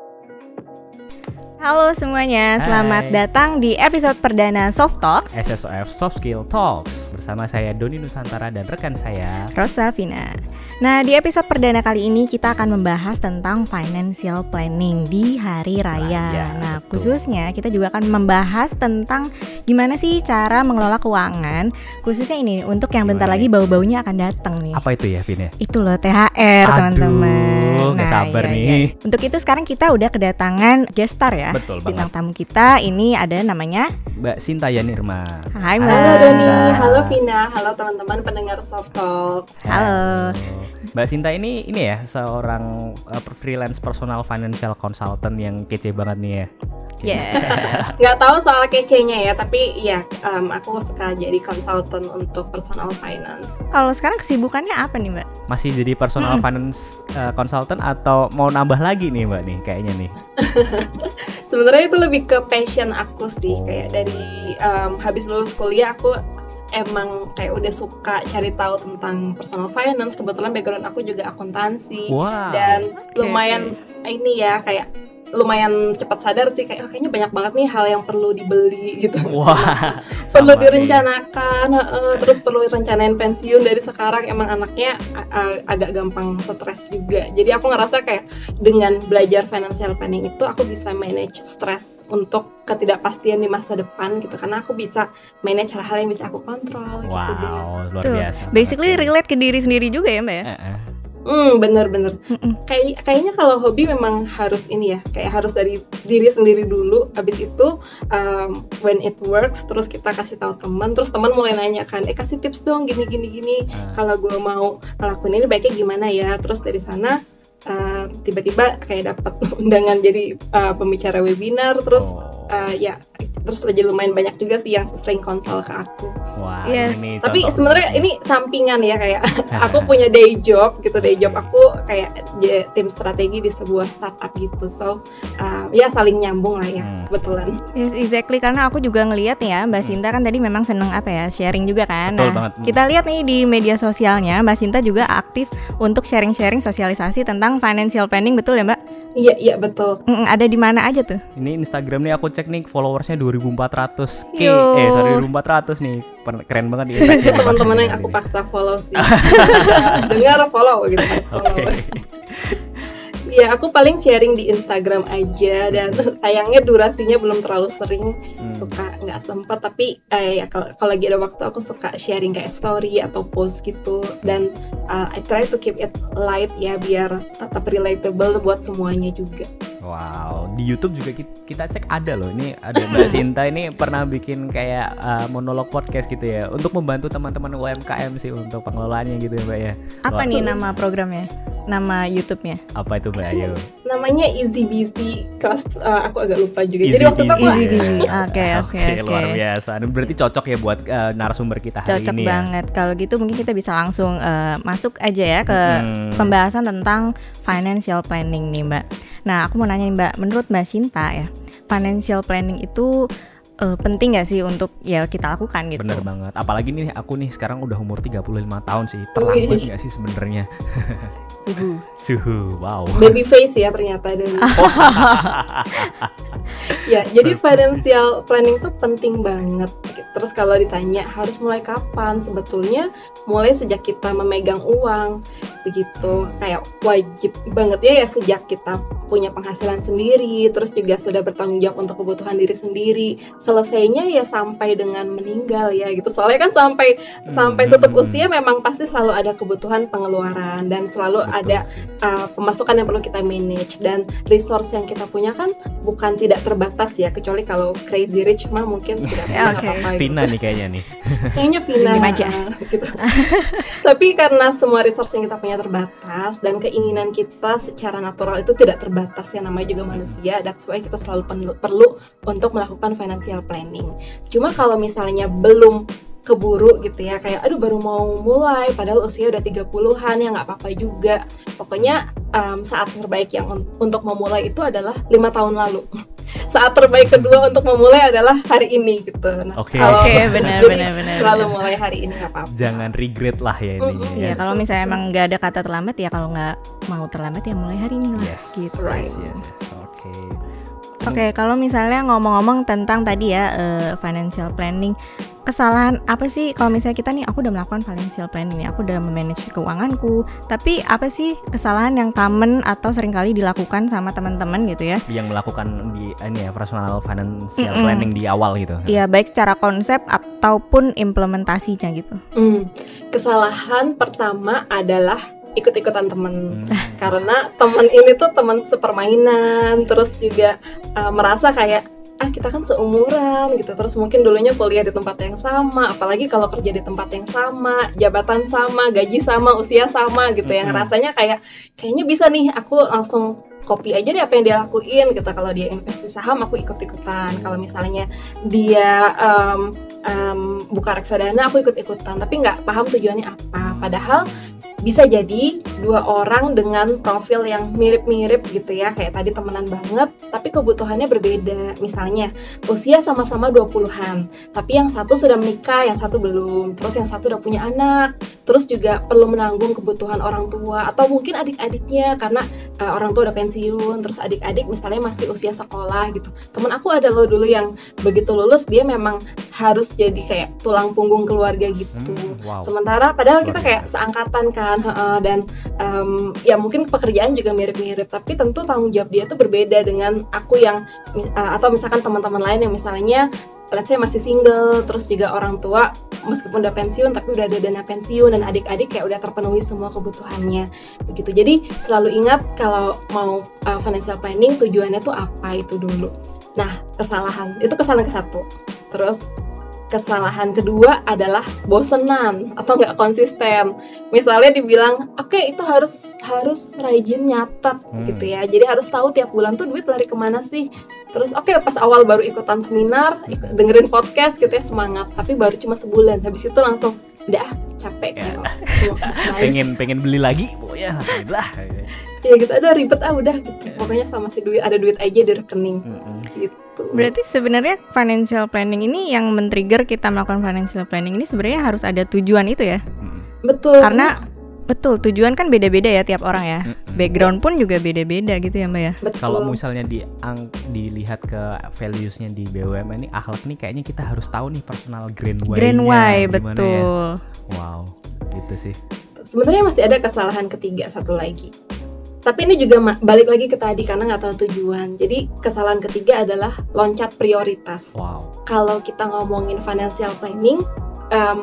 Thank you. Halo semuanya, selamat Hai. datang di episode perdana Soft Talks SSOF Soft Skill Talks bersama saya Doni Nusantara dan rekan saya. Rosa Vina. Nah, di episode perdana kali ini kita akan membahas tentang financial planning di hari raya. Raya, nah, betul. khususnya kita juga akan membahas tentang gimana sih cara mengelola keuangan, khususnya ini untuk yang bentar lagi bau-baunya akan datang nih. Apa itu ya, Vin ya? Itu loh THR Aduh, teman-teman. nggak sabar iya, nih. iya. Untuk itu sekarang kita udah kedatangan guest star ya. Betul Bintang banget. tamu kita ini ada namanya Mbak Sinta Yanirma. Hai Halo, Mbak. Halo Doni, halo Vina, halo teman-teman pendengar Soft Talks. Halo. Mbak Sinta ini ini ya seorang uh, freelance personal financial consultant yang kece banget nih ya. Yes. Nggak tahu soal kece-nya ya, tapi ya em, aku suka jadi konsultan untuk personal finance. Kalau sekarang kesibukannya apa nih Mbak? Masih jadi personal Hmm. finance uh, consultant atau mau nambah lagi nih Mbak nih kayaknya nih. Sebenarnya itu lebih ke passion aku sih, Oh. kayak dari em, habis lulus kuliah aku emang kayak udah suka cari tahu tentang personal finance. Kebetulan background aku juga akuntansi Wow. dan Oke, lumayan ini ya kayak lumayan cepat sadar sih kayak oh, kayaknya banyak banget nih hal yang perlu dibeli gitu. Wah. perlu direncanakan heeh, terus perlu rencanain pensiun dari sekarang emang anaknya a- agak gampang stres juga jadi aku ngerasa kayak dengan belajar financial planning itu aku bisa manage stres untuk ketidakpastian di masa depan gitu karena aku bisa manage hal-hal yang bisa aku kontrol gitu deh Wow, luar Tuh, biasa. Basically banget. relate ke diri sendiri juga ya Mbak ya? Eh, eh. Hmm bener-bener kayak kayaknya kalau hobi memang harus ini ya kayak harus dari diri sendiri dulu abis itu um, when it works terus kita kasih tahu teman terus teman mulai nanya kan eh kasih tips dong gini gini gini Ah. kalau gue mau ngelakuin ini baiknya gimana ya terus dari sana uh, tiba-tiba kayak dapat undangan jadi uh, pembicara webinar terus Oh. uh, ya terus jadi lumayan banyak juga sih yang sering konsul ke aku Wah, Yes. ini tapi sebenarnya ini sampingan ya kayak aku punya day job gitu day job aku kayak tim strategi di sebuah startup gitu so uh, ya saling nyambung lah ya Hmm. kebetulan Yes, exactly karena aku juga ngelihat ya Mbak Sinta kan tadi memang seneng apa ya sharing juga kan. Betul nah, banget. kita lihat nih di media sosialnya Mbak Sinta juga aktif untuk sharing-sharing sosialisasi tentang financial planning betul ya Mbak? Iya iya betul Mm, ada di mana aja tuh? Ini Instagram nih aku cek nih followersnya 2400 k Yo. eh sorry 2400 nih keren banget nih impact-nya. teman-teman yang aku paksa follow sih dengar follow gitu Oke. Iya, aku paling sharing di Instagram aja dan sayangnya durasinya belum terlalu sering Hmm. suka nggak sempat tapi eh, ya kalau kalau lagi ada waktu aku suka sharing kayak story atau post gitu dan uh, I try to keep it light ya biar tetap relatable buat semuanya juga. Wow, di YouTube juga ki- kita cek ada loh. Ini ada Mbak Sinta ini pernah bikin kayak uh, monolog podcast gitu ya untuk membantu teman-teman UMKM sih untuk pengelolaannya gitu ya Mbak ya. Apa Wah. nih nama programnya? Nama YouTube-nya? Apa itu Mbak Ayu? Namanya Easy Busy kelas uh, aku agak lupa juga. Easy Jadi waktu itu aku. Easy ya. busy. Oke, oke, oke. luar biasa. Berarti cocok ya buat uh, narasumber kita hari Cocok ini ya. banget. Kalau gitu mungkin kita bisa langsung eh, masuk aja ya ke Hmm. pembahasan tentang financial planning nih Mbak. Nah aku mau nanya nih, Mbak, menurut Mbak Sinta ya, financial planning itu eh, penting gak sih untuk ya kita lakukan gitu? Bener banget. Apalagi nih aku nih sekarang udah umur 35 tahun sih. Terlambat gak sih sebenarnya? Suhu. Suhu, wow. baby face ya ternyata dan ya jadi financial planning tuh penting banget. Terus kalau ditanya harus mulai kapan? Sebetulnya mulai sejak kita memegang uang begitu. Kayak wajib banget ya ya sejak kita punya penghasilan sendiri terus juga sudah bertanggung jawab untuk kebutuhan diri sendiri. Selesainya ya sampai dengan meninggal ya gitu. Soalnya kan sampai sampai Hmm. tutup usia memang pasti selalu ada kebutuhan pengeluaran dan selalu Betul. ada uh, pemasukan yang perlu kita manage. Dan resource yang kita punya kan bukan tidak terbatas ya kecuali kalau crazy rich mah mungkin tidak Ya, pernah apa-apa gitu. Vina nih kayaknya nih. kayaknya Vina Diem aja. uh, gitu. tapi karena semua resource yang kita punya terbatas dan keinginan kita secara natural itu tidak terbatas ya namanya juga manusia that's why kita selalu perlu untuk melakukan financial planning cuma kalau misalnya belum keburu gitu ya kayak aduh baru mau mulai padahal usia udah 30-an ya nggak apa-apa juga pokoknya um, saat terbaik yang un- untuk memulai itu adalah lima tahun lalu saat terbaik kedua untuk memulai adalah hari ini gitu nah, Oke. kalau- Oke, benar, benar, benar, selalu benar. mulai hari ini nggak apa-apa Jangan regret lah ya intinya. Mm-mm. Iya, ya. kalau misalnya emang nggak ada kata terlambat ya kalau nggak mau terlambat ya mulai hari ini lah Yes. gitu. Right. Yes, yes, yes. Oke. Oke. Oke, kalau misalnya ngomong-ngomong tentang tadi ya eh, financial planning, kesalahan apa sih kalau misalnya kita nih aku udah melakukan financial planning nih, aku udah memanage keuanganku, tapi apa sih kesalahan yang common atau sering kali dilakukan sama teman-teman gitu ya? Yang melakukan di ini ya personal financial Mm-mm. planning di awal gitu. Iya, baik secara konsep ataupun implementasinya gitu. Hmm, kesalahan pertama adalah ikut-ikutan temen. Hmm. Karena temen ini tuh teman sepermainan, terus juga uh, merasa kayak ah kita kan seumuran gitu terus mungkin dulunya kuliah di tempat yang sama apalagi kalau kerja di tempat yang sama jabatan sama gaji sama usia sama gitu yang Mm-mm. rasanya kayak kayaknya bisa nih aku langsung copy aja deh apa yang dia lakuin gitu. Kalau dia invest di saham aku ikut-ikutan. Kalau misalnya dia um, um, buka reksadana aku ikut-ikutan. Tapi nggak paham tujuannya apa. Padahal bisa jadi dua orang dengan profil yang mirip-mirip gitu ya. Kayak tadi temenan banget tapi kebutuhannya berbeda. Misalnya usia sama-sama 20-an tapi yang satu sudah menikah yang satu belum. Terus yang satu udah punya anak terus juga perlu menanggung kebutuhan orang tua atau mungkin adik-adiknya karena uh, orang tua udah pensiun terus adik-adik misalnya masih usia sekolah gitu. Temen aku ada loh dulu yang begitu lulus dia memang harus jadi kayak tulang punggung keluarga gitu. Hmm, wow. Sementara padahal kita kayak seangkatan kan dan em, ya mungkin pekerjaan juga mirip-mirip tapi tentu tanggung jawab dia tuh berbeda dengan aku yang eh, atau misalkan teman-teman lain yang misalnya let's say masih single terus juga orang tua meskipun udah pensiun tapi udah ada dana pensiun dan adik-adik kayak udah terpenuhi semua kebutuhannya. Begitu. Jadi selalu ingat kalau mau uh, financial planning tujuannya tuh apa itu dulu. Nah kesalahan. Itu kesalahan ke satu. Terus kesalahan kedua adalah bosenan atau nggak konsisten. Misalnya dibilang, oke itu harus harus rajin nyatet Hmm. gitu ya. Jadi harus tahu tiap bulan tuh duit lari ke mana sih. Terus oke pas awal baru ikutan seminar, dengerin podcast gitu ya semangat. Tapi baru cuma sebulan. Habis itu langsung udah ah, capek Ya. gitu. Pengen pengen beli lagi, pokoknya lah. Ya gitu ada ribet ah udah gitu. Pokoknya sama si duit ada duit aja di rekening Mm-mm. gitu. Berarti sebenarnya financial planning ini yang men-trigger kita melakukan financial planning ini sebenarnya harus ada tujuan itu ya. Betul. Karena betul tujuan kan beda-beda ya tiap orang ya. Background pun juga beda-beda gitu ya Mbak ya. betul. Kalau misalnya diang dilihat ke values-nya di BUMN ini akhlak nih kayaknya kita harus tahu nih personal grand why Grand why gimana betul. Ya? Wow, gitu sih. sebenarnya masih ada kesalahan ketiga satu lagi. Tapi ini juga balik lagi ke tadi karena nggak tahu tujuan. Jadi kesalahan ketiga adalah loncat prioritas. Wow. Kalau kita ngomongin financial planning, em,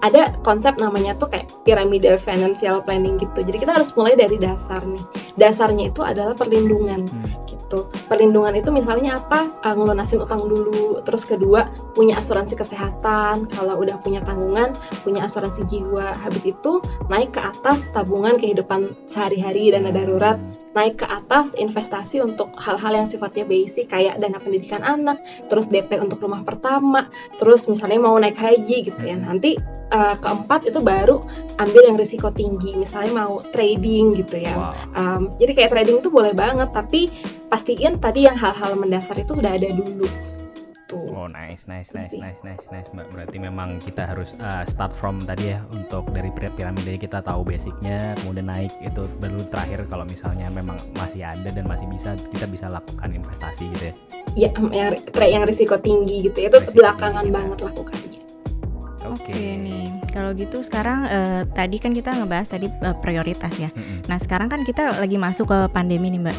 ada konsep namanya tuh kayak piramida financial planning gitu. Jadi kita harus mulai dari dasar nih. Dasarnya itu adalah perlindungan Hmm. gitu. Perlindungan itu misalnya apa? Uh, ngelunasin utang dulu. Terus kedua, punya asuransi kesehatan. Kalau udah punya tanggungan, punya asuransi jiwa. Habis itu naik ke atas tabungan kehidupan sehari-hari dana darurat. Naik ke atas investasi untuk hal-hal yang sifatnya basic kayak dana pendidikan anak, terus DP untuk rumah pertama, terus misalnya mau naik haji gitu ya. Nanti uh, keempat itu baru ambil yang risiko tinggi, misalnya mau trading gitu ya. Wow. Um, jadi kayak trading itu boleh banget, tapi pastiin tadi yang hal-hal mendasar itu udah ada dulu. Tuh. Oh nice, nice, nice, Pasti. nice, nice, nice. Mbak. Berarti memang kita harus uh, start from tadi ya untuk dari pir- piramida kita tahu basicnya, kemudian naik itu baru terakhir kalau misalnya memang masih ada dan masih bisa kita bisa lakukan investasi gitu ya. Ya, yang yang risiko tinggi gitu ya, itu Risiko belakangan tinggi, ya. banget lakukannya. Oke. Oke nih. Kalau gitu sekarang eh, tadi kan kita ngebahas tadi eh, prioritas ya. Mm-mm. Nah, sekarang kan kita lagi masuk ke pandemi nih, Mbak.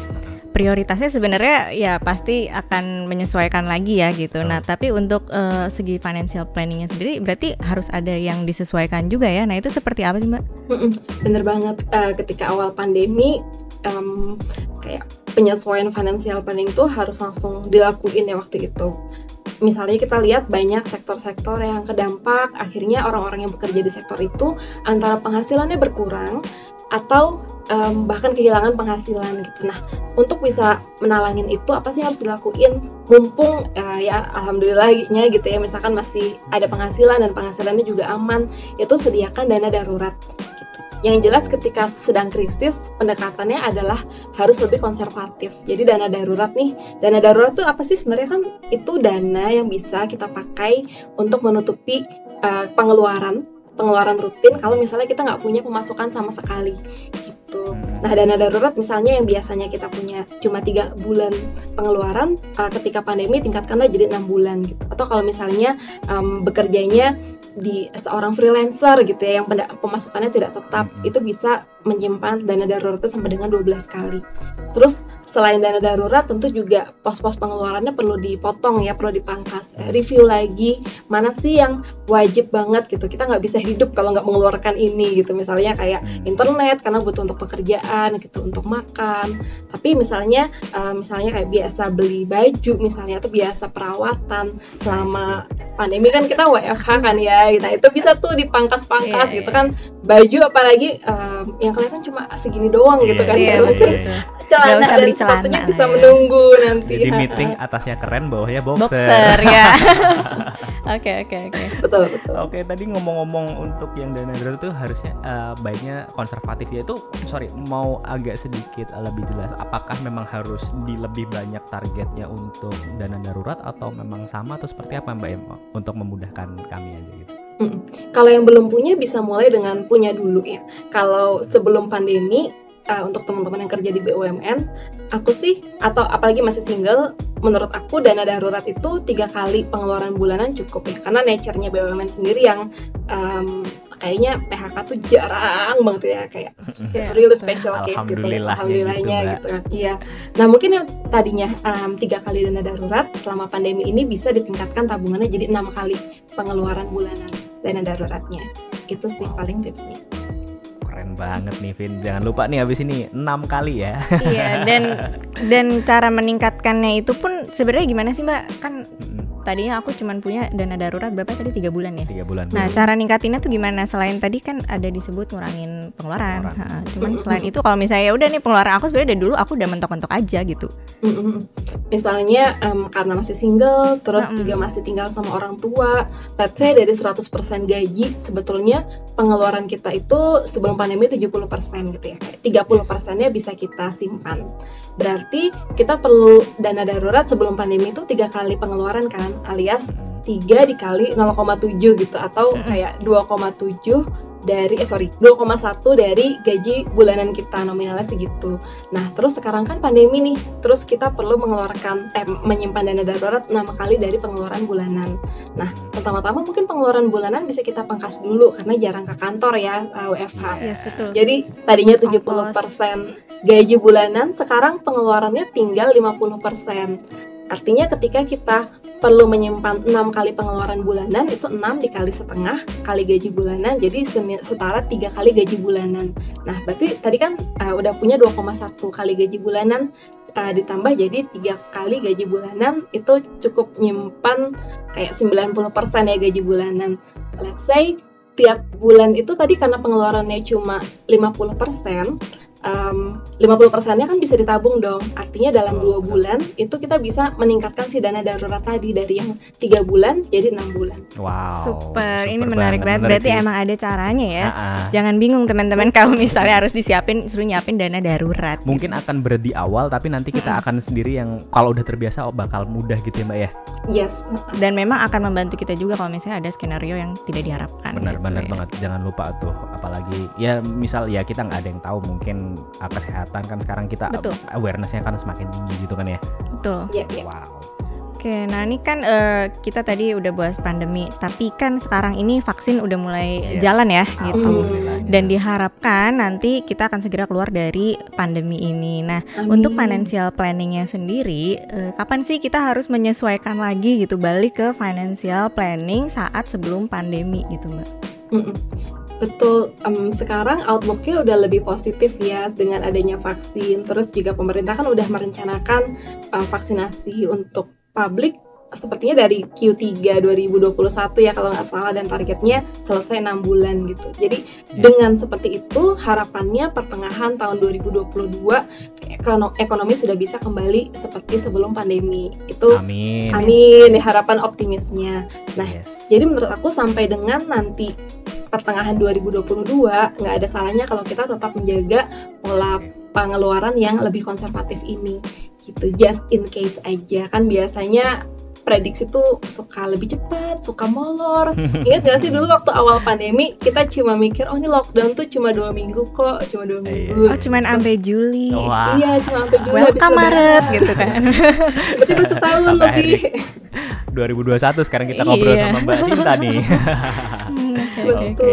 Prioritasnya sebenarnya ya pasti akan menyesuaikan lagi ya gitu. Nah, tapi untuk eh, segi financial planningnya sendiri berarti harus ada yang disesuaikan juga ya. Nah, itu seperti apa sih, Mbak? Bener banget. Eh, ketika awal pandemi, em, kayak penyesuaian financial planning tuh harus langsung dilakuin ya waktu itu. Misalnya kita lihat banyak sektor-sektor yang kedampak, akhirnya orang-orang yang bekerja di sektor itu antara penghasilannya berkurang atau em, bahkan kehilangan penghasilan gitu. Nah, untuk bisa menalangin itu apa sih harus dilakuin? Mumpung eh, ya alhamdulillahnya gitu ya, misalkan masih ada penghasilan dan penghasilannya juga aman, itu sediakan dana darurat. Yang jelas ketika sedang krisis, pendekatannya adalah harus lebih konservatif. Jadi dana darurat nih, dana darurat tuh apa sih sebenarnya kan itu dana yang bisa kita pakai untuk menutupi uh, pengeluaran pengeluaran rutin kalau misalnya kita nggak punya pemasukan sama sekali gitu. Mm-mm. Nah, dana darurat misalnya yang biasanya kita punya cuma tiga bulan pengeluaran, uh, ketika pandemi tingkatkanlah jadi enam bulan gitu. Atau kalau misalnya um, bekerjanya di seorang freelancer gitu ya yang pemasukannya tidak tetap mm -hmm. itu bisa menyimpan dana darurat sampai dengan 12 kali. Terus selain dana darurat tentu juga pos-pos pengeluarannya perlu dipotong ya, perlu dipangkas. Eh, review lagi mana sih yang wajib banget gitu. Kita nggak bisa hidup kalau nggak mengeluarkan ini gitu. Misalnya kayak hmm. internet karena butuh untuk pekerjaan gitu, untuk makan. Tapi misalnya uh, misalnya kayak biasa beli baju misalnya atau biasa perawatan selama pandemi kan kita WFH kan ya. Nah, itu bisa tuh dipangkas-pangkas yeah, gitu kan. Baju apalagi um, yang kelihatan cuma segini doang yeah, gitu kan yeah, ya. Betul. celana dan sepatunya bisa ya. menunggu nanti. Jadi meeting atasnya keren, bawahnya boxer. Boxer ya. Oke oke oke. Betul betul. Oke tadi ngomong-ngomong untuk yang dana darurat itu harusnya uh, baiknya konservatif ya itu sorry mau agak sedikit lebih jelas apakah memang harus di lebih banyak targetnya untuk dana darurat atau memang sama atau seperti apa Mbak Emma untuk memudahkan kami aja gitu. Hmm. Kalau yang belum punya bisa mulai dengan punya dulu ya. Kalau sebelum pandemi uh, untuk teman-teman yang kerja di BUMN, aku sih atau apalagi masih single, menurut aku dana darurat itu tiga kali pengeluaran bulanan cukup ya. Karena nature-nya BUMN sendiri yang um, kayaknya PHK tuh jarang banget ya. Kayak really special case gitu. Alhamdulillahnya gitu, gitu. Kan iya. Nah mungkin yang tadinya um, tiga kali dana darurat selama pandemi ini bisa ditingkatkan tabungannya jadi enam kali pengeluaran bulanan dana daruratnya. Itu sih paling tipsnya keren banget nih Vin. Jangan lupa nih habis ini enam kali ya. Iya dan dan cara meningkatkannya itu pun sebenarnya gimana sih mbak? Kan tadinya aku cuma punya dana darurat berapa tadi? Tiga bulan ya? Tiga bulan nah cara ningkatinnya tuh gimana? Selain tadi kan ada disebut ngurangin pengeluaran, pengeluaran. Ha, cuman selain itu kalau misalnya ya udah nih pengeluaran aku sebenarnya dari dulu aku udah mentok-mentok aja gitu. Misalnya um, karena masih single terus mm-hmm. juga masih tinggal sama orang tua let's say dari 100% gaji sebetulnya pengeluaran kita itu sebelum pandemi 70% gitu ya 30 persennya bisa kita simpan berarti kita perlu dana darurat sebelum pandemi itu tiga kali pengeluaran kan alias 3 dikali 0,7 gitu atau kayak 2,7 dari eh sorry 2,1 dari gaji bulanan kita nominalnya segitu. Nah terus sekarang kan pandemi nih, terus kita perlu mengeluarkan eh menyimpan dana darurat 6 kali dari pengeluaran bulanan. Nah pertama-tama mungkin pengeluaran bulanan bisa kita pangkas dulu karena jarang ke kantor ya WFH. Yes, betul. Jadi tadinya 70% gaji bulanan, sekarang pengeluarannya tinggal 50%. Artinya ketika kita perlu menyimpan 6 kali pengeluaran bulanan itu 6 dikali setengah kali gaji bulanan jadi setara tiga kali gaji bulanan. Nah, berarti tadi kan uh, udah punya 2,1 kali gaji bulanan uh, ditambah jadi tiga kali gaji bulanan itu cukup nyimpan kayak 90% ya gaji bulanan. Let's say tiap bulan itu tadi karena pengeluarannya cuma 50%, um, 50 persennya kan bisa ditabung dong. Artinya dalam dua bulan itu kita bisa meningkatkan si dana darurat tadi dari yang tiga bulan jadi enam bulan. Wow. Super. Ini menarik banget. Berarti sih. emang ada caranya ya. Uh-uh. Jangan bingung teman-teman kalau misalnya harus disiapin suruh nyiapin dana darurat. Mungkin gitu. akan berat di awal tapi nanti kita akan sendiri yang kalau udah terbiasa oh, bakal mudah gitu ya Mbak ya. Yes. Dan memang akan membantu kita juga kalau misalnya ada skenario yang tidak diharapkan. Benar, gitu benar ya. banget. Jangan lupa tuh apalagi ya misal ya kita nggak ada yang tahu mungkin kesehatan kan sekarang kita Betul. awarenessnya kan semakin tinggi gitu kan ya. Betul. Yeah, yeah. Wow. Oke, nah ini kan uh, kita tadi udah bahas pandemi, tapi kan sekarang ini vaksin udah mulai yes. jalan ya, gitu. Dan diharapkan nanti kita akan segera keluar dari pandemi ini. Nah, Amin. untuk financial planningnya sendiri, uh, kapan sih kita harus menyesuaikan lagi gitu, balik ke financial planning saat sebelum pandemi gitu, mbak? Betul, um, sekarang outlooknya udah lebih positif ya dengan adanya vaksin. Terus juga pemerintah kan udah merencanakan uh, vaksinasi untuk publik sepertinya dari Q3 2021 ya kalau nggak salah dan targetnya selesai enam bulan gitu. Jadi ya. dengan seperti itu harapannya pertengahan tahun 2022 ekonomi sudah bisa kembali seperti sebelum pandemi. Itu amin. Amin, harapan optimisnya. Nah, yes. jadi menurut aku sampai dengan nanti pertengahan 2022 nggak ada salahnya kalau kita tetap menjaga pola pengeluaran yang lebih konservatif ini gitu just in case aja kan biasanya prediksi tuh suka lebih cepat, suka molor. Ingat gak sih dulu waktu awal pandemi kita cuma mikir oh ini lockdown tuh cuma dua minggu kok, cuma dua Iya. minggu. Oh, cuman sampai Juli. Wah. Iya, cuma sampai Juli habis Welcome. Maret gitu kan. Tiba-tiba setahun Sampai lebih. 2021 sekarang kita ngobrol Iya. sama Mbak Sinta nih. Oke.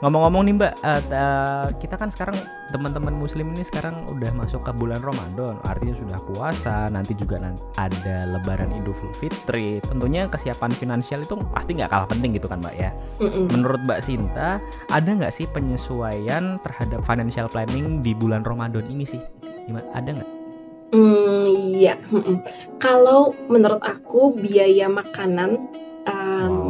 Ngomong-ngomong nih Mbak, eh, eh, kita kan sekarang teman-teman Muslim ini sekarang udah masuk ke bulan Ramadan, artinya sudah puasa, nanti juga nan- ada Lebaran Idul Fitri. Tentunya kesiapan finansial itu pasti nggak kalah penting gitu kan Mbak ya. Mm-mm. Menurut Mbak Sinta, ada nggak sih penyesuaian terhadap financial planning di bulan Ramadan ini sih? Gimana? Ada nggak? Hmm, iya. Kalau menurut aku biaya makanan um, Wow.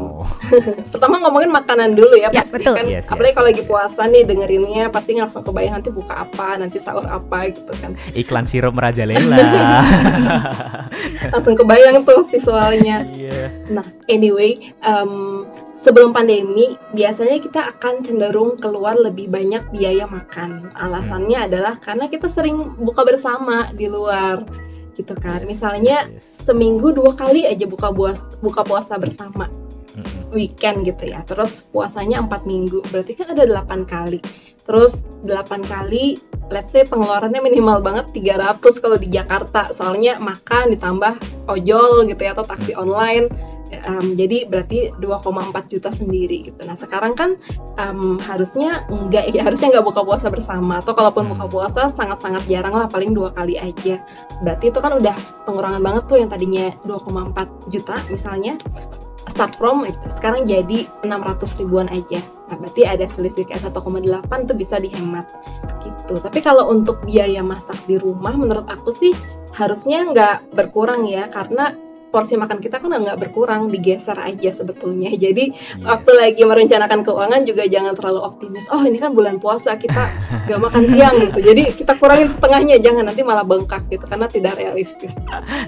pertama ngomongin makanan dulu ya, Ya, pasti betul. kan Yes, apalagi yes. kalau lagi puasa nih dengerinnya pasti langsung kebayang nanti buka apa nanti sahur apa gitu kan Iklan sirup merajalela. langsung kebayang tuh visualnya Iya. nah anyway em, sebelum pandemi biasanya kita akan cenderung keluar lebih banyak biaya makan alasannya adalah karena kita sering buka bersama di luar gitu kan Yes, misalnya yes. seminggu dua kali aja buka buas buka puasa bersama. Weekend gitu ya. Terus puasanya empat minggu, berarti kan ada 8 kali. Terus 8 kali, let's say pengeluarannya minimal banget 300 kalau di Jakarta. Soalnya makan ditambah ojol gitu ya atau taksi online. Em, jadi berarti 2,4 juta sendiri gitu. Nah sekarang kan em, harusnya enggak ya harusnya nggak buka puasa bersama atau kalaupun Hmm. buka puasa sangat-sangat jarang lah paling dua kali aja. Berarti itu kan udah pengurangan banget tuh yang tadinya 2,4 juta misalnya start from sekarang jadi 600 ribuan aja. Nah, berarti ada selisih kayak 1,8 tuh bisa dihemat gitu. Tapi kalau untuk biaya masak di rumah menurut aku sih harusnya nggak berkurang ya karena porsi makan kita kan nggak berkurang digeser aja sebetulnya. Jadi Yes. waktu lagi merencanakan keuangan juga jangan terlalu optimis. Oh ini kan bulan puasa kita nggak makan siang gitu. Jadi kita kurangin setengahnya jangan nanti malah bengkak gitu karena tidak realistis.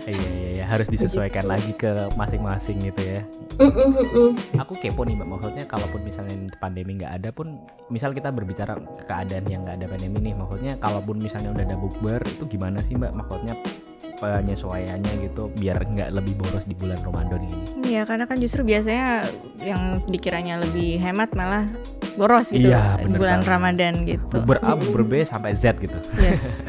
Iya, iya, iya, harus disesuaikan Begitu. lagi ke masing-masing gitu ya. Mm, mm, mm, mm. Aku kepo nih mbak, maksudnya kalaupun misalnya pandemi nggak ada pun, misal kita berbicara keadaan yang nggak ada pandemi nih, maksudnya kalaupun misalnya udah ada bukber itu gimana sih mbak? Maksudnya penyesuaiannya gitu biar nggak lebih boros di bulan Ramadan ini. Iya, karena kan justru biasanya yang dikiranya lebih hemat malah boros gitu Iya, di bulan banget. Ramadan gitu. Bukber A, bukber B sampai Z gitu. Yes.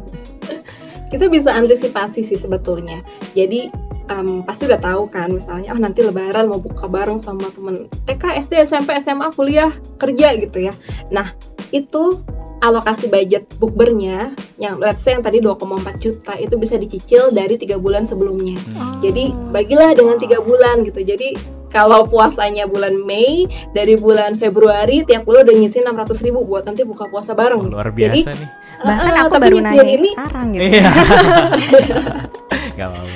kita bisa antisipasi sih sebetulnya. Jadi em, pasti udah tahu kan misalnya oh nanti lebaran mau buka bareng sama temen TK, SD, SMP, SMA, kuliah, kerja gitu ya. Nah, itu alokasi budget bukbernya yang let's say yang tadi 2,4 juta itu bisa dicicil dari tiga bulan sebelumnya. Hmm. Jadi bagilah dengan tiga bulan gitu. Jadi kalau puasanya bulan Mei dari bulan Februari tiap bulan udah nyisihin 600 ribu buat nanti buka puasa bareng. Oh, luar Jadi biasa nih. Bahkan eh, aku baru nanya ini sekarang gitu. Iya.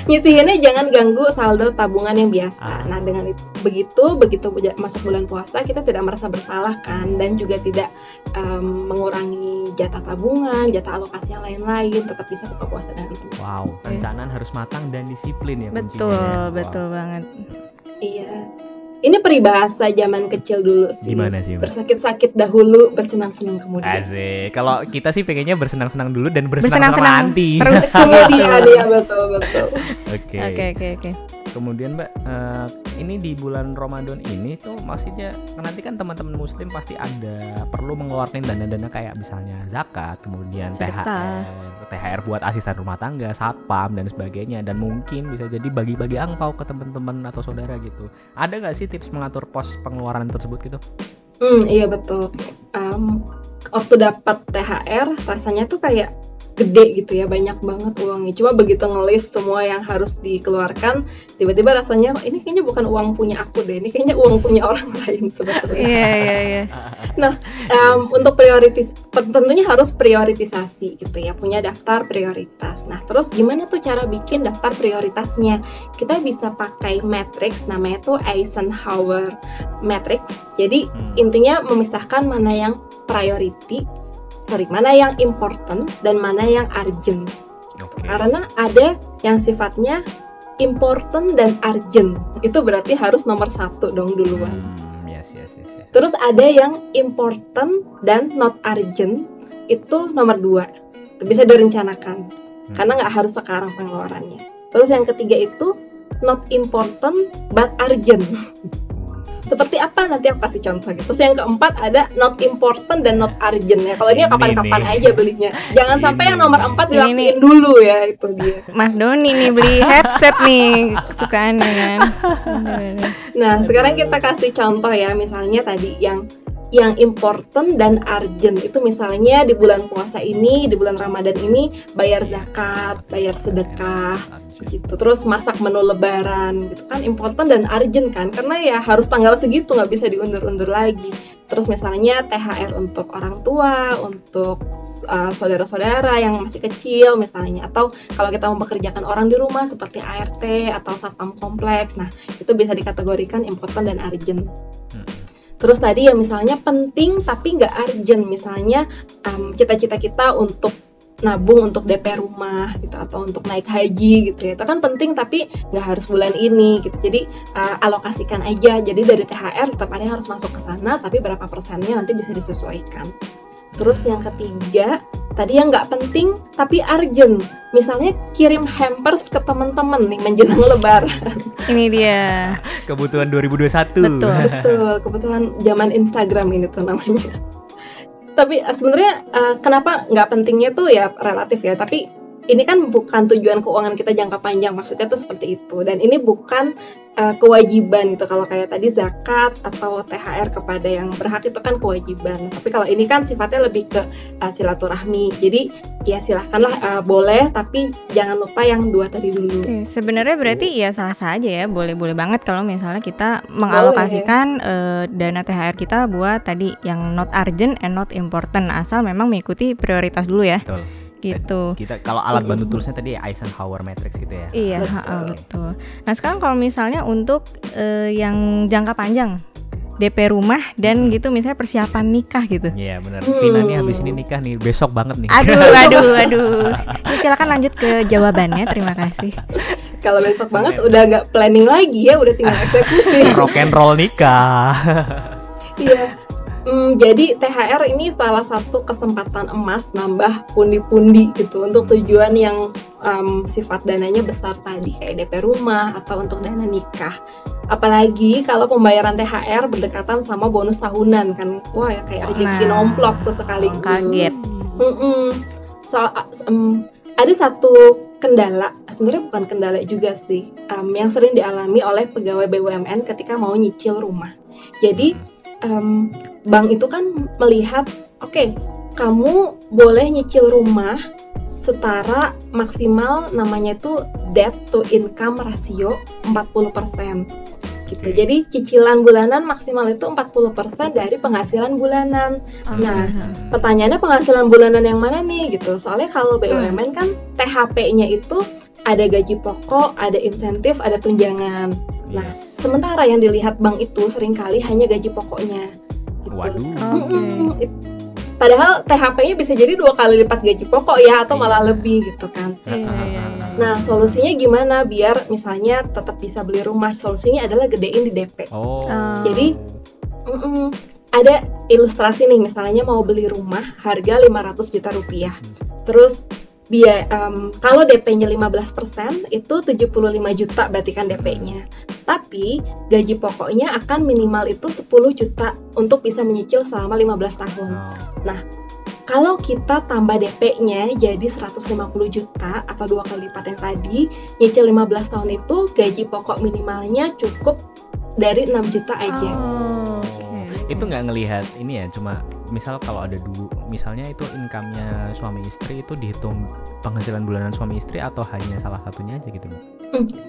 Nyisihinnya jangan ganggu saldo tabungan yang biasa. Ah. Nah, dengan itu, begitu begitu masuk bulan puasa kita tidak merasa bersalah kan dan juga tidak em, mengurangi jatah tabungan, jatah alokasi yang lain-lain, tetap bisa buka puasa dengan itu. Wow, perencanaan harus matang dan disiplin ya kuncinya Betul, ya. Wow. betul banget. Iya. Ini peribahasa zaman kecil dulu sih. Gimana sih? Bersakit-sakit dahulu, bersenang-senang kemudian. Asik. Kalau kita sih pengennya bersenang-senang dulu dan bersenang-senang Bersenang-senang nanti. terus. Kemudian ya betul betul. Oke. Oke, oke, oke. Kemudian Mbak, eh, ini di bulan Ramadan ini tuh maksudnya nanti kan teman-teman Muslim pasti ada perlu mengeluarkan dana-dana kayak misalnya zakat, kemudian Sedekah. THR, THR buat asisten rumah tangga, satpam dan sebagainya, dan mungkin bisa jadi bagi-bagi angpau ke teman-teman atau saudara gitu. Ada nggak sih tips mengatur pos pengeluaran tersebut gitu? Hmm, iya betul. Em, waktu dapat THR rasanya tuh kayak gede gitu ya, banyak banget uangnya. Cuma begitu ngelis semua yang harus dikeluarkan, tiba-tiba rasanya "Kok ini kayaknya bukan uang punya aku deh, ini kayaknya uang punya orang lain sebetulnya. Iya, iya, iya. Em, Iya sih. untuk prioritis, tentunya harus prioritisasi gitu ya, punya daftar prioritas. Nah, terus gimana tuh cara bikin daftar prioritasnya? Kita bisa pakai matrix, namanya tuh Eisenhower matrix. Jadi Hmm. intinya memisahkan mana yang priority, sorry, mana yang important dan mana yang urgent. Oke. Karena ada yang sifatnya important dan urgent. Itu berarti harus nomor satu dong duluan. Hmm, yes, yes, yes, yes. Terus ada yang important dan not urgent itu nomor dua bisa direncanakan Hmm. karena nggak harus sekarang pengeluarannya. Terus yang ketiga itu not important but urgent. Seperti apa nanti aku kasih contoh gitu. Terus yang keempat ada not important dan not urgent ya. Kalau ini kapan-kapan aja belinya. Jangan sampai Ini yang nomor empat dilakuin dulu ya itu dia. Mas Doni nih beli headset nih kesukaannya kan. Nah, sekarang kita kasih contoh ya, misalnya tadi yang yang important dan urgent itu misalnya di bulan puasa ini, di bulan Ramadan ini bayar zakat, bayar sedekah gitu. Terus masak menu lebaran gitu kan important dan urgent kan karena ya harus tanggal segitu nggak bisa diundur-undur lagi. Terus misalnya THR untuk orang tua, untuk uh, saudara-saudara yang masih kecil misalnya atau kalau kita mempekerjakan orang di rumah seperti ART atau satpam kompleks. Nah, itu bisa dikategorikan important dan urgent. Terus tadi ya misalnya penting tapi nggak urgent, misalnya em, cita-cita kita untuk nabung untuk DP rumah gitu atau untuk naik haji gitu ya itu kan penting tapi nggak harus bulan ini gitu jadi eh, alokasikan aja jadi dari THR tetap ada yang harus masuk ke sana tapi berapa persennya nanti bisa disesuaikan terus yang ketiga tadi yang nggak penting tapi urgent misalnya kirim hampers ke teman-teman nih menjelang lebaran Ini dia. Kebutuhan 2021. Betul. Betul, kebetulan zaman Instagram ini tuh namanya. Tapi eh, sebenarnya eh, kenapa nggak pentingnya tuh ya relatif ya. Tapi ini kan bukan tujuan keuangan kita jangka panjang, maksudnya tuh seperti itu. Dan ini bukan eh, kewajiban gitu. Kalau kayak tadi zakat atau THR kepada yang berhak itu kan kewajiban. Tapi kalau ini kan sifatnya lebih ke eh, silaturahmi. Jadi ya silahkanlah eh, boleh, tapi jangan lupa yang dua tadi dulu. Oke, sebenarnya berarti ya salah saja ya, boleh-boleh banget kalau misalnya kita mengalokasikan eh, dana THR kita buat tadi yang not urgent and not important, asal memang mengikuti prioritas dulu ya, Betul. Gitu. Kita kalau alat bantu tulisnya tadi Eisenhower matrix gitu ya. Iya, Betul. betul. Nah sekarang kalau misalnya untuk eh, yang jangka panjang, DP rumah dan gitu misalnya persiapan nikah gitu. Iya benar. Hmm. Vina nih habis ini nikah nih, besok banget nih. Aduh, aduh, aduh. Ya, silakan lanjut ke jawabannya. Terima kasih. Kalau besok banget udah nggak planning lagi ya, udah tinggal eksekusi. Rock and roll nikah. Iya. Hmm, jadi THR ini salah satu kesempatan emas nambah pundi-pundi gitu untuk tujuan yang em, sifat dananya besar tadi kayak DP rumah atau untuk dana nikah. Apalagi kalau pembayaran THR berdekatan sama bonus tahunan kan, wah ya kayak rezeki Nah, nomplok tuh sekaligus. kaget. Mm-mm. So, em, ada satu kendala, sebenarnya bukan kendala juga sih, em, yang sering dialami oleh pegawai BUMN ketika mau nyicil rumah. Jadi em, bank itu kan melihat, oke, kamu boleh nyicil rumah setara maksimal namanya itu debt to income ratio 40%. Gitu. Jadi cicilan bulanan maksimal itu 40% dari penghasilan bulanan. Nah, Pertanyaannya penghasilan bulanan yang mana nih gitu? Soalnya kalau BUMN kan THP-nya itu ada gaji pokok, ada insentif, ada tunjangan. Nah. Sementara yang dilihat bank itu sering kali hanya gaji pokoknya. Gitu. Waduh. It- Padahal THP-nya bisa jadi dua kali lipat gaji pokok ya atau Iya. malah lebih gitu kan. Iya, iya, iya. Nah, solusinya gimana biar misalnya tetap bisa beli rumah? Solusinya adalah gedein di DP. Oh. Jadi, Mm-mm. ada ilustrasi nih misalnya mau beli rumah harga 500 juta rupiah terus biaya em, kalau DP-nya 15% itu 75 juta berarti kan DP-nya tapi gaji pokoknya akan minimal itu 10 juta untuk bisa menyicil selama 15 tahun Oh. kalau kita tambah DP-nya jadi 150 juta atau dua kali lipat yang tadi, nyicil 15 tahun itu gaji pokok minimalnya cukup dari 6 juta aja. Oh. Itu nggak ngelihat ini ya cuma misal kalau ada dua misalnya itu income-nya suami istri itu dihitung penghasilan bulanan suami istri atau hanya salah satunya aja gitu Bu?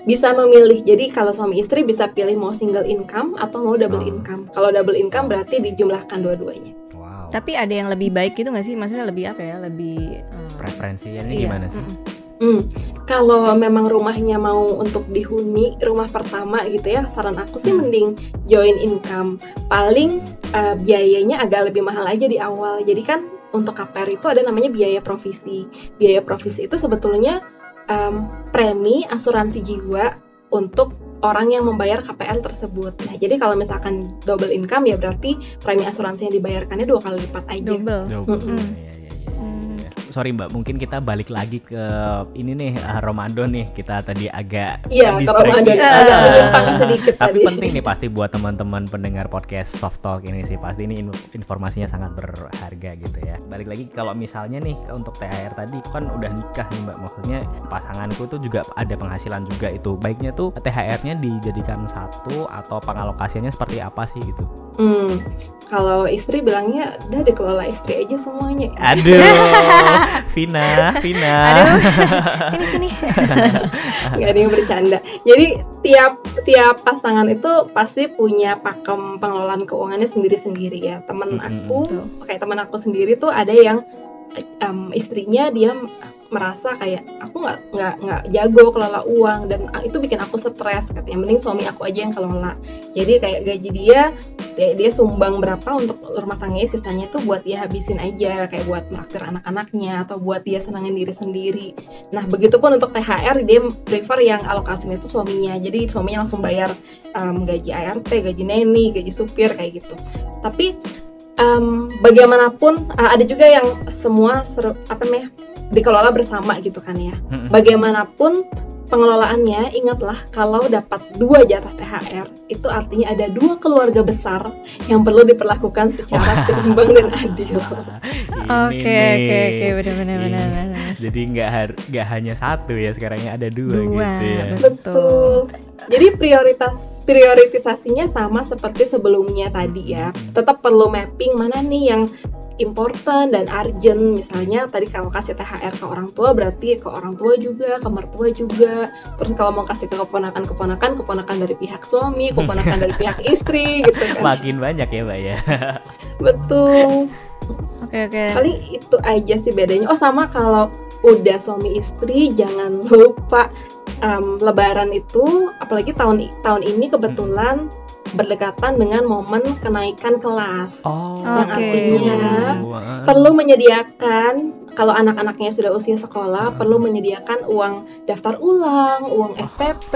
Bisa memilih. Jadi kalau suami istri bisa pilih mau single income atau mau double Oh. income. Kalau double income berarti dijumlahkan dua-duanya. wow Tapi ada yang lebih baik gitu nggak sih? Maksudnya lebih apa ya? Lebih eh, preferensi ini iya, gimana sih mm-mm. Hmm, kalau memang rumahnya mau untuk dihuni rumah pertama gitu ya, saran aku sih mending join income. Paling eh, biayanya agak lebih mahal aja di awal. Jadi kan untuk KPR itu ada namanya biaya provisi. Biaya provisi itu sebetulnya em, premi asuransi jiwa untuk orang yang membayar KPR tersebut. Nah, jadi kalau misalkan double income ya berarti premi asuransi yang dibayarkannya dua kali lipat aja. double. Double. Iya, Hmm. Iya. sorry Mbak, mungkin kita balik lagi ke ini nih uh, Ramadan nih. Kita tadi agak Iya, ke Ramadan gitu. agak sedikit Tapi tadi. penting nih pasti buat teman-teman pendengar podcast Soft Talk ini sih pasti ini in- informasinya sangat berharga gitu ya. Balik lagi kalau misalnya nih untuk THR tadi kan udah nikah nih Mbak, maksudnya pasanganku tuh juga ada penghasilan juga itu. Baiknya tuh THR-nya dijadikan satu atau pengalokasiannya seperti apa sih gitu? Hmm, kalau istri bilangnya udah dikelola istri aja semuanya. Aduh, Vina, Vina. Aduh, sini sini. nggak ada yang bercanda. Jadi tiap tiap pasangan itu pasti punya pakem pengelolaan keuangannya sendiri-sendiri ya. Temen Mm-mm, aku, betul. kayak temen aku sendiri tuh ada yang em, istrinya dia merasa kayak aku nggak nggak nggak jago kelola uang dan itu bikin aku stres katanya. Mending suami aku aja yang kelola. Jadi kayak gaji dia dia, dia sumbang berapa untuk rumah tangganya sisanya tuh buat dia habisin aja kayak buat menraktir anak-anaknya atau buat dia senangin diri sendiri. Nah begitupun untuk THR dia prefer yang alokasinya itu suaminya. Jadi suaminya langsung bayar em, gaji ART gaji neni gaji supir kayak gitu. Tapi em, bagaimanapun uh, ada juga yang semua seru, apa namanya dikelola bersama gitu kan ya. Bagaimanapun pengelolaannya ingatlah kalau dapat dua jatah THR itu artinya ada dua keluarga besar yang perlu diperlakukan secara seimbang dan adil. Oke oke oke. Benar benar Iya. Jadi nggak har- nggak hanya satu ya sekarangnya ada dua, Dua, gitu ya. betul. Jadi prioritas prioritisasinya sama seperti sebelumnya tadi ya. Tetap perlu mapping mana nih yang important dan urgent. Misalnya tadi kalau kasih THR ke orang tua berarti ke orang tua juga ke mertua juga. Terus kalau mau kasih ke keponakan keponakan keponakan dari pihak suami keponakan dari pihak istri gitu kan. Makin banyak ya mbak ya. betul. Oke oke. paling itu aja sih bedanya. Oh sama kalau udah suami istri jangan lupa em, lebaran itu apalagi tahun tahun ini kebetulan berdekatan dengan momen kenaikan kelas Oh. Yang Oke. artinya Wah. perlu menyediakan kalau anak-anaknya sudah usia sekolah perlu menyediakan uang daftar ulang, uang SPP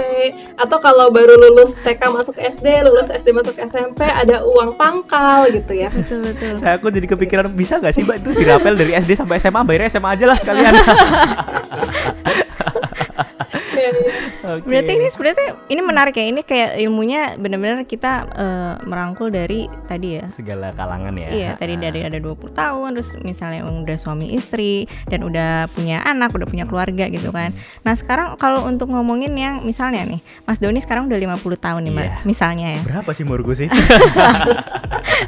atau kalau baru lulus TK masuk SD, lulus SD masuk SMP ada uang pangkal gitu ya. Betul betul. Saya aku jadi kepikiran bisa nggak sih mbak itu dirapel dari SD sampai SMA bayar SMA aja lah sekalian. Oke. Berarti ini sebenarnya ini menarik ya. Ini kayak ilmunya benar-benar kita eh, merangkul dari tadi ya. segala kalangan ya. Iya, tadi dari ada 20 tahun terus misalnya yang udah suami istri dan udah punya anak, udah punya keluarga gitu kan. Nah, sekarang kalau untuk ngomongin yang misalnya nih, Mas Doni sekarang udah 50 tahun nih, Mbak. Iya. Misalnya ya. Berapa sih umurku sih?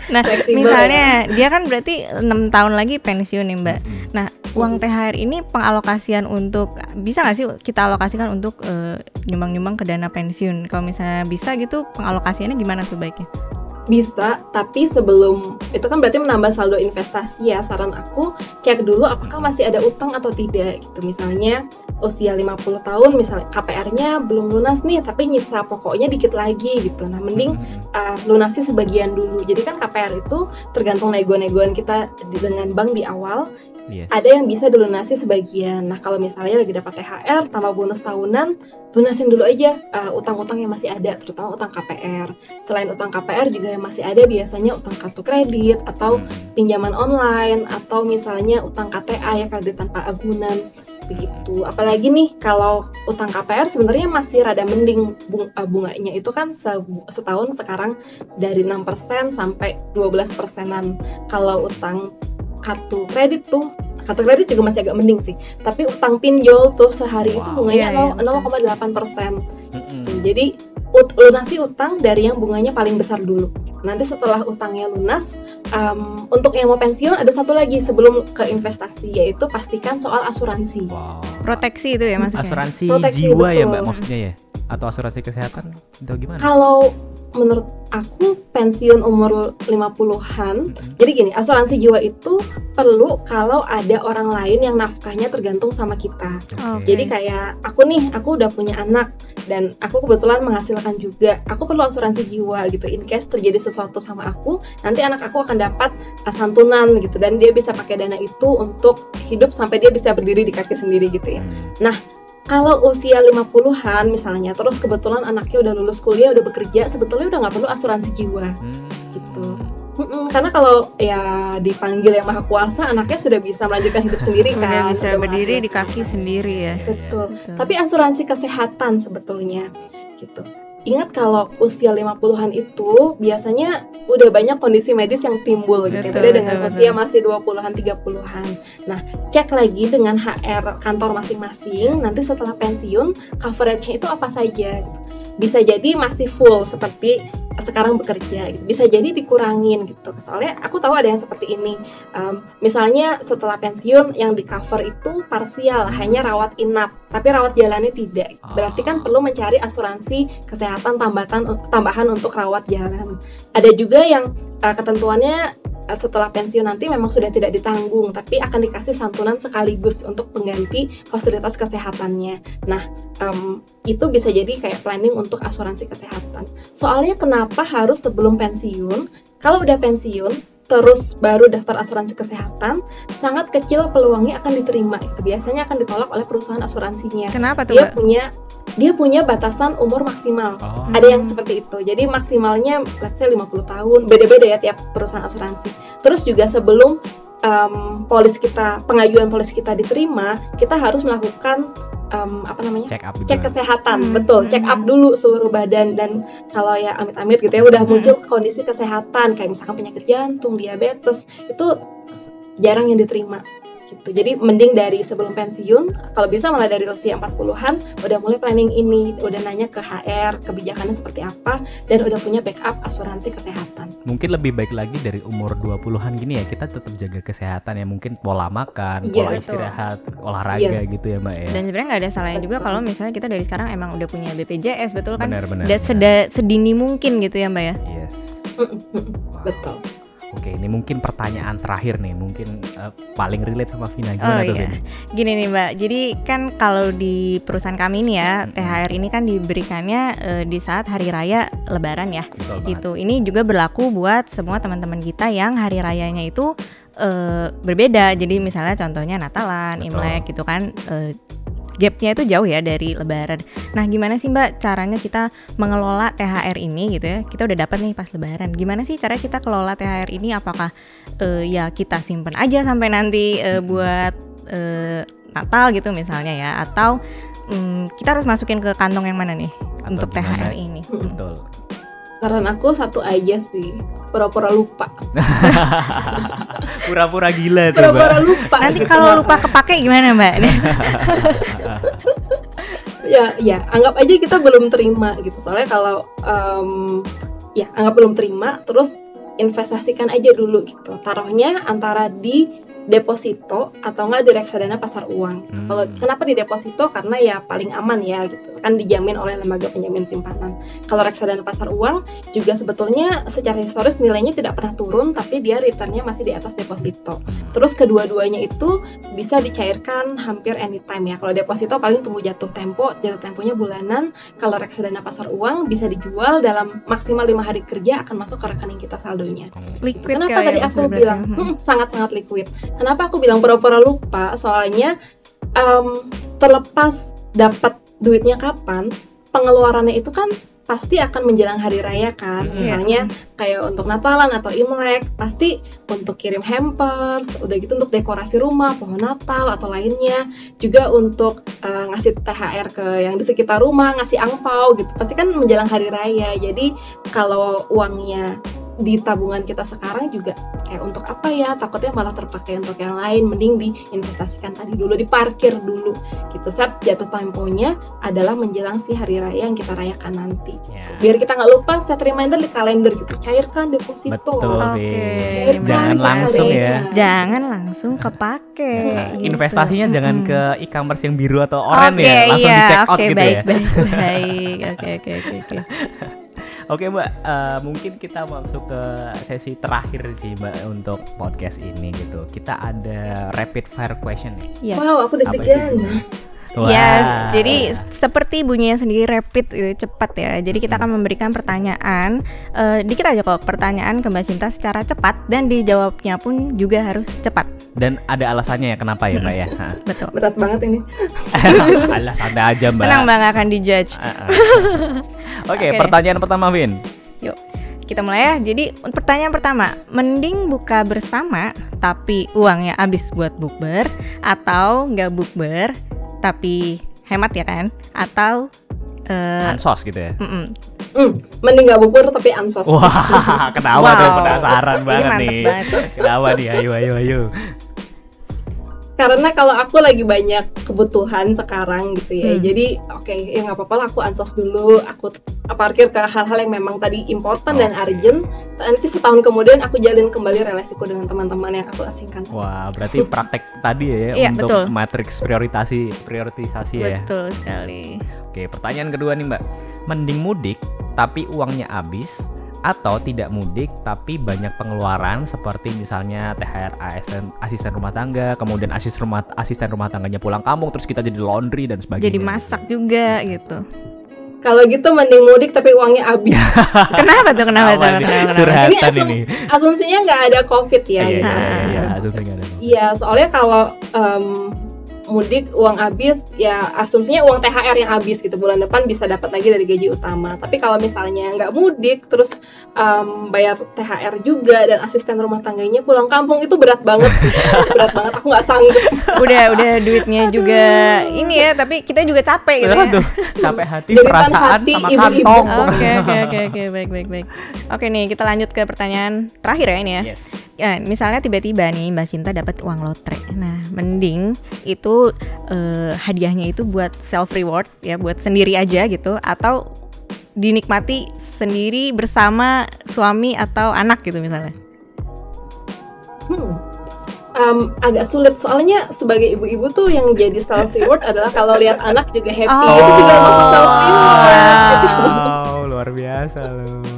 Nah, Fleksibel misalnya dia kan berarti enam tahun lagi pensiun nih, Mbak. Nah, uang THR ini pengalokasian untuk bisa nggak sih kita alokasikan untuk eh, nyumbang-nyumbang ke dana pensiun? Kalau misalnya bisa gitu, pengalokasiannya gimana tuh baiknya? Bisa, tapi sebelum itu kan berarti menambah saldo investasi ya. Saran aku cek dulu apakah masih ada utang atau tidak gitu. Misalnya usia 50 tahun misalnya KPR-nya belum lunas nih tapi nyisa pokoknya dikit lagi gitu. Nah, mending uh, lunasi sebagian dulu. Jadi kan KPR itu tergantung nego-negoan kita dengan bank di awal. Yes. Ada yang bisa dilunasi sebagian. Nah, kalau misalnya lagi dapat THR tambah bonus tahunan, lunasin dulu aja uh, utang-utang yang masih ada, terutama utang KPR. Selain utang KPR juga yang masih ada biasanya utang kartu kredit atau Mm-mm. pinjaman online atau misalnya utang KTA ya kredit tanpa agunan begitu. Apalagi nih kalau utang KPR sebenarnya masih rada mending bung- uh, bunganya itu kan setahun sekarang dari 6% sampai 12 persenan. Kalau utang kartu kredit tuh kartu kredit juga masih agak mending sih. Tapi utang pinjol tuh sehari itu Wow. bunganya iya, nol- betul. 0,8 persen. Mm-mm. Jadi ut- lunasi utang dari yang bunganya paling besar dulu. Nanti setelah utangnya lunas, um, untuk yang mau pensiun ada satu lagi sebelum ke investasi yaitu pastikan soal asuransi. Wow. Proteksi itu ya maksudnya? Asuransi Proteksi, jiwa ya betul. mbak maksudnya ya? Atau asuransi kesehatan atau gimana? Kalau menurut aku pensiun umur 50-an, Mm-mm. jadi gini, asuransi jiwa itu perlu kalau ada orang lain yang nafkahnya tergantung sama kita. Oke. Jadi kayak aku nih, aku udah punya anak dan aku kebetulan menghasilkan juga. Aku perlu asuransi jiwa gitu. In case terjadi sesuatu sama aku, nanti anak aku akan dapat santunan gitu dan dia bisa pakai dana itu untuk hidup sampai dia bisa berdiri di kaki sendiri gitu ya. Hmm. Kalau usia 50-an misalnya, terus kebetulan anaknya udah lulus kuliah, udah bekerja, sebetulnya udah nggak perlu asuransi jiwa. Hmm. Gitu. Mm-mm, karena kalau ya dipanggil yang maha kuasa, anaknya sudah bisa melanjutkan hidup sendiri Udah kan. bisa udah berdiri di kaki sendiri ya. Betul. Betul. Tapi asuransi kesehatan sebetulnya gitu. Ingat kalau usia 50-an itu biasanya udah banyak kondisi medis yang timbul gitu ya. Betul, Beda dengan betul, usia betul. masih 20-an, 30-an. Nah, cek lagi dengan HR kantor masing-masing nanti setelah pensiun coverage-nya itu apa saja gitu. Bisa jadi masih full seperti sekarang bekerja gitu. Bisa jadi dikurangin gitu. Soalnya aku tahu ada yang seperti ini. Um, misalnya setelah pensiun yang di cover itu parsial hanya rawat inap tapi rawat jalannya tidak. Berarti kan Ah. perlu mencari asuransi kesehatan tambahan tambahan untuk rawat jalan. Ada juga yang uh, ketentuannya uh, setelah pensiun nanti memang sudah tidak ditanggung tapi akan dikasih santunan sekaligus untuk pengganti fasilitas kesehatannya. Nah em, itu bisa jadi kayak planning untuk asuransi kesehatan. Soalnya kenapa harus sebelum pensiun? Kalau udah pensiun terus baru daftar asuransi kesehatan sangat kecil peluangnya akan diterima. Itu biasanya akan ditolak oleh perusahaan asuransinya. Kenapa tuh, dia Mbak? punya dia punya batasan umur maksimal. Oh. ada yang seperti itu. Jadi maksimalnya let's say 50 tahun. Beda-beda ya tiap perusahaan asuransi. Terus juga sebelum em, polis kita pengajuan polis kita diterima kita harus melakukan em, apa namanya? Check up cek kesehatan Hmm, betul. Hmm, check up hmm. dulu seluruh badan dan kalau ya amit-amit gitu ya udah Hmm. muncul kondisi kesehatan. Kayak misalkan penyakit jantung diabetes itu jarang yang diterima gitu jadi mending dari sebelum pensiun kalau bisa malah dari usia 40-an udah mulai planning ini udah nanya ke HR kebijakannya seperti apa dan udah punya backup asuransi kesehatan Mungkin lebih baik lagi dari umur 20-an gini ya, kita tetap jaga kesehatan ya, mungkin pola makan, Iya, pola betul. istirahat, olahraga Yes. gitu ya, Mbak ya. Dan sebenarnya nggak ada salahnya juga kalau misalnya kita dari sekarang emang udah punya BPJS, betul kan? Benar-benar. Dan seda- sedini mungkin gitu ya, Mbak ya. Yes. Wow. betul Oke, ini mungkin pertanyaan terakhir nih, mungkin eh, paling relate sama Vina Oh gimana tuh, iya. Gini nih Mbak, jadi kan kalau di perusahaan kami ini ya. THR ini kan diberikannya eh, di saat hari raya Lebaran ya. Betul banget. Gitu. Ini juga berlaku buat semua teman-teman kita yang hari rayanya itu eh, berbeda. Jadi misalnya contohnya Natalan, Betul. Imlek gitu kan. eh, gapnya itu jauh ya dari Lebaran. Nah, gimana sih Mbak caranya kita mengelola THR ini gitu ya? Kita udah dapat nih pas Lebaran. Gimana sih cara kita kelola THR ini? Apakah eh, ya kita simpen aja sampai nanti Mm-mm. buat eh, Natal gitu misalnya ya? Atau mm, kita harus masukin ke kantong yang mana nih Atau untuk gimana? THR ini? Betul. Saran aku satu aja sih pura-pura lupa Pura-pura gila tuh, pura-pura Mbak. lupa Nanti gitu. kalau lupa kepake gimana Mbak? ya ya anggap aja kita belum terima gitu soalnya kalau em, ya anggap belum terima terus investasikan aja dulu gitu taruhnya antara di deposito atau enggak di reksadana pasar uang Hmm. kalau kenapa di deposito karena ya paling aman ya gitu kan dijamin oleh lembaga penjamin simpanan kalau reksadana pasar uang juga sebetulnya secara historis nilainya tidak pernah turun tapi dia returnnya masih di atas deposito Hmm. Terus kedua-duanya itu bisa dicairkan hampir anytime ya. Kalau deposito paling tunggu jatuh tempo, jatuh temponya bulanan. Kalau reksadana pasar uang bisa dijual dalam maksimal lima hari kerja akan masuk ke rekening kita saldonya. Oh. Liquid Kenapa tadi aku bilang berarti. "Hmm, sangat-sangat liquid? Kenapa aku bilang pura-pura lupa? Soalnya em, terlepas dapat duitnya kapan, pengeluarannya itu kan pasti akan menjelang hari raya kan. Iya. Misalnya kayak untuk Natalan atau Imlek pasti untuk kirim hampers, udah gitu untuk dekorasi rumah, pohon Natal atau lainnya, juga untuk eh, ngasih THR ke yang di sekitar rumah, ngasih angpau gitu. Pasti kan menjelang hari raya. Jadi kalau uangnya di tabungan kita sekarang juga kayak untuk apa ya takutnya malah terpakai untuk yang lain mending diinvestasikan tadi dulu diparkir dulu gitu saat jatuh temponya adalah menjelang si hari raya yang kita rayakan nanti Ya. biar kita nggak lupa set reminder di kalender gitu cairkan deposito Betul, Oke. Vin. cairkan Jangan langsung ya. Jangan langsung kepake. Nah, gitu. investasinya jangan Mm-mm. ke e-commerce yang biru atau oranye Oke, ya, langsung iya, di check out oke, gitu baik, ya. Baik, baik, Oke, oke, oke, oke. Oke Mbak, eh, mungkin kita masuk ke sesi terakhir sih Mbak untuk podcast ini gitu. Kita ada rapid fire question. Yes. wow aku udah Itu? Yes, jadi seperti bunyinya sendiri rapid itu cepat ya. Jadi kita akan memberikan pertanyaan eh, dikit aja kok pertanyaan ke Mbak Cinta secara cepat dan dijawabnya pun juga harus cepat. dan ada alasannya ya kenapa ya Mbak ya. Hah. Betul. berat banget ini Alah santai aja Mbak. Tenang Bang akan dijudge. Oke, Oke deh. pertanyaan pertama Vin. kita mulai ya. Jadi pertanyaan pertama, mending buka bersama tapi uangnya habis buat bukber atau nggak bukber tapi hemat ya kan? Atau uh, ansos gitu ya? Mm -mm. Hmm, mending nggak bubur tapi ansos. Wah, kenapa Wow. tuh penasaran banget nih. banget. Kenapa nih? Ayo, ayo, ayo. Karena kalau aku lagi banyak kebutuhan sekarang gitu ya, Hmm. jadi oke ya nggak apa-apa lah aku ansos dulu, aku parkir ke hal-hal yang memang tadi important dan Oke. urgent. Nanti setahun kemudian aku jalin kembali relasiku dengan teman-teman yang aku asingkan. Wah, berarti praktek tadi ya Iya, untuk betul. matriks prioritasi prioritisasi ya. Betul sekali. Oke, pertanyaan kedua nih, Mbak. Mending mudik tapi uangnya habis atau tidak mudik tapi banyak pengeluaran seperti misalnya THR asisten asisten rumah tangga, kemudian asisten rumah asisten rumah tangganya pulang kampung terus kita jadi laundry dan sebagainya. Jadi masak juga gitu. Kalau gitu mending mudik tapi uangnya habis. Kenapa tuh? Kenapa tuh? Kenapa? kenapa? Ini asum- ini. Asumsinya nggak ada covid ya. Iya, gitu. iya, iya, asumsi nggak ada. Iya, soalnya kalau em, mudik uang habis ya asumsinya uang THR yang habis gitu bulan depan bisa dapat lagi dari gaji utama. Tapi kalau misalnya nggak mudik terus em, bayar THR juga dan asisten rumah tangganya pulang kampung itu berat banget, berat banget. Aku nggak sanggup. udah udah duitnya juga ini ya, tapi kita juga capek gitu ya. Aduh, capek hati, Jadikan perasaan hati sama ibu-ibu. kantong. Oke oke oke oke baik baik baik. Oke nih kita lanjut ke pertanyaan terakhir ya ini ya. Yes. Ya misalnya tiba-tiba nih Mbak Cinta dapat uang lotre. Nah mending itu eh, hadiahnya itu buat self reward ya buat sendiri aja gitu atau dinikmati sendiri bersama suami atau anak gitu misalnya. Hmm. Em, agak sulit soalnya sebagai ibu-ibu tuh yang jadi self reward adalah kalau lihat anak juga happy Oh. itu juga masuk self reward. Wow, luar biasa loh.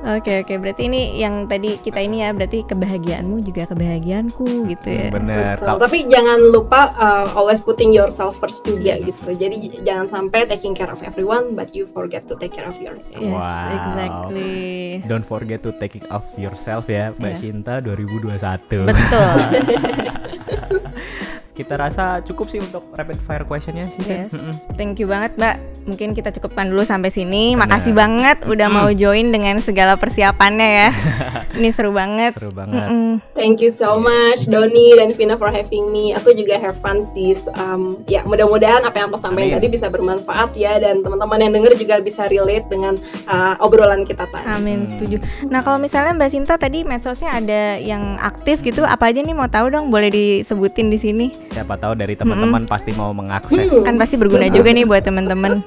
Oke oke berarti ini yang tadi kita ini ya berarti kebahagiaanmu juga kebahagiaanku gitu ya. Betul. Kalau Tapi jangan lupa uh, always putting yourself first juga gitu. Jadi jangan sampai taking care of everyone but you forget to take care of yourself. Yes, Wow. exactly. Don't forget to taking of yourself ya, Mbak Iya. Sinta 2021. Betul. Kita rasa cukup sih untuk rapid fire questionnya sih. Yes. Thank you banget, Mbak. Mungkin kita cukupkan dulu sampai sini. Benar. Makasih banget udah Mm-mm. mau join dengan segala persiapannya ya. Ini seru banget. Seru banget. Mm-mm. Thank you so much Doni dan Vina for having me. Aku juga have fun sih. Um, ya mudah-mudahan apa yang aku sampaikan Amin. tadi bisa bermanfaat ya dan teman-teman yang denger juga bisa relate dengan uh, obrolan kita tadi. Amin, Hmm. setuju. Nah, kalau misalnya Mbak Sinta tadi medsosnya ada yang aktif gitu, apa aja nih mau tahu dong? Boleh disebutin di sini. Siapa tahu dari teman-teman pasti mau mengakses. Hmm. Kan pasti berguna juga nih buat teman-teman.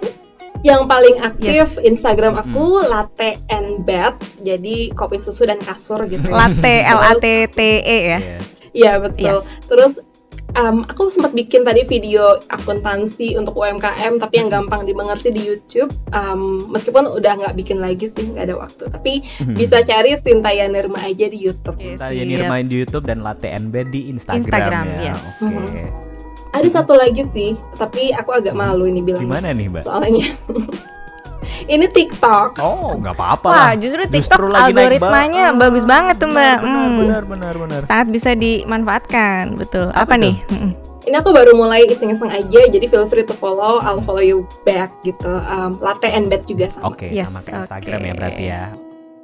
Yang paling aktif Instagram aku latte and bed. Jadi kopi susu dan kasur gitu. ya. Latte L A T T E ya. Iya. Iya betul. Yes. Terus um, aku sempat bikin tadi video akuntansi untuk UMKM tapi yang gampang dimengerti di YouTube. Um, meskipun udah nggak bikin lagi sih nggak ada waktu. Tapi Hmm. bisa cari Sintaya Nirma aja di YouTube. Yenir main di YouTube dan Latte NB di Instagram, Instagram, ya. yes. Oke. Ada satu lagi sih, tapi aku agak malu ini bilang. Gimana nih, Mbak? Soalnya ini TikTok. Oh, nggak apa-apa Wah, lah. justru Justru TikTok lagi naik algoritmanya banget. bagus banget tuh, Mbak. Benar, Hmm. benar, benar, benar. Sangat bisa dimanfaatkan, betul. Apa Apa, nih? Mm-mm. Ini aku baru mulai iseng-iseng aja, jadi feel free to follow. I'll follow you back gitu. Um, latte and bed juga sama. Oke, Yes, sama kayak Instagram oke. ya berarti ya.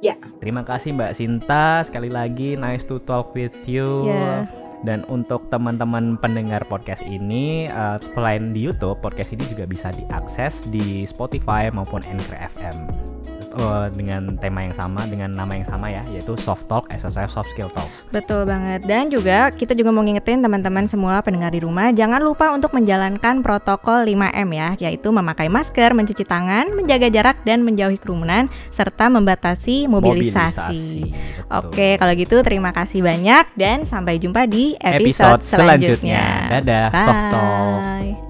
Ya. Terima kasih Mbak Sinta sekali lagi nice to talk with you. Ya. Dan untuk teman-teman pendengar podcast ini, eh, selain di YouTube, podcast ini juga bisa diakses di Spotify maupun Anchor FM Eh, dengan tema yang sama, dengan nama yang sama ya, yaitu Soft Talk, SSF Soft Skill Talks. Betul banget. Dan juga kita juga mau ngingetin teman-teman semua pendengar di rumah, jangan lupa untuk menjalankan protokol 5M ya, yaitu memakai masker, mencuci tangan, menjaga jarak dan menjauhi kerumunan serta membatasi mobilisasi. betul. Oke, kalau gitu terima kasih banyak dan sampai jumpa di Episode episode, selanjutnya. selanjutnya. Dadah, Soft Talk. Bye.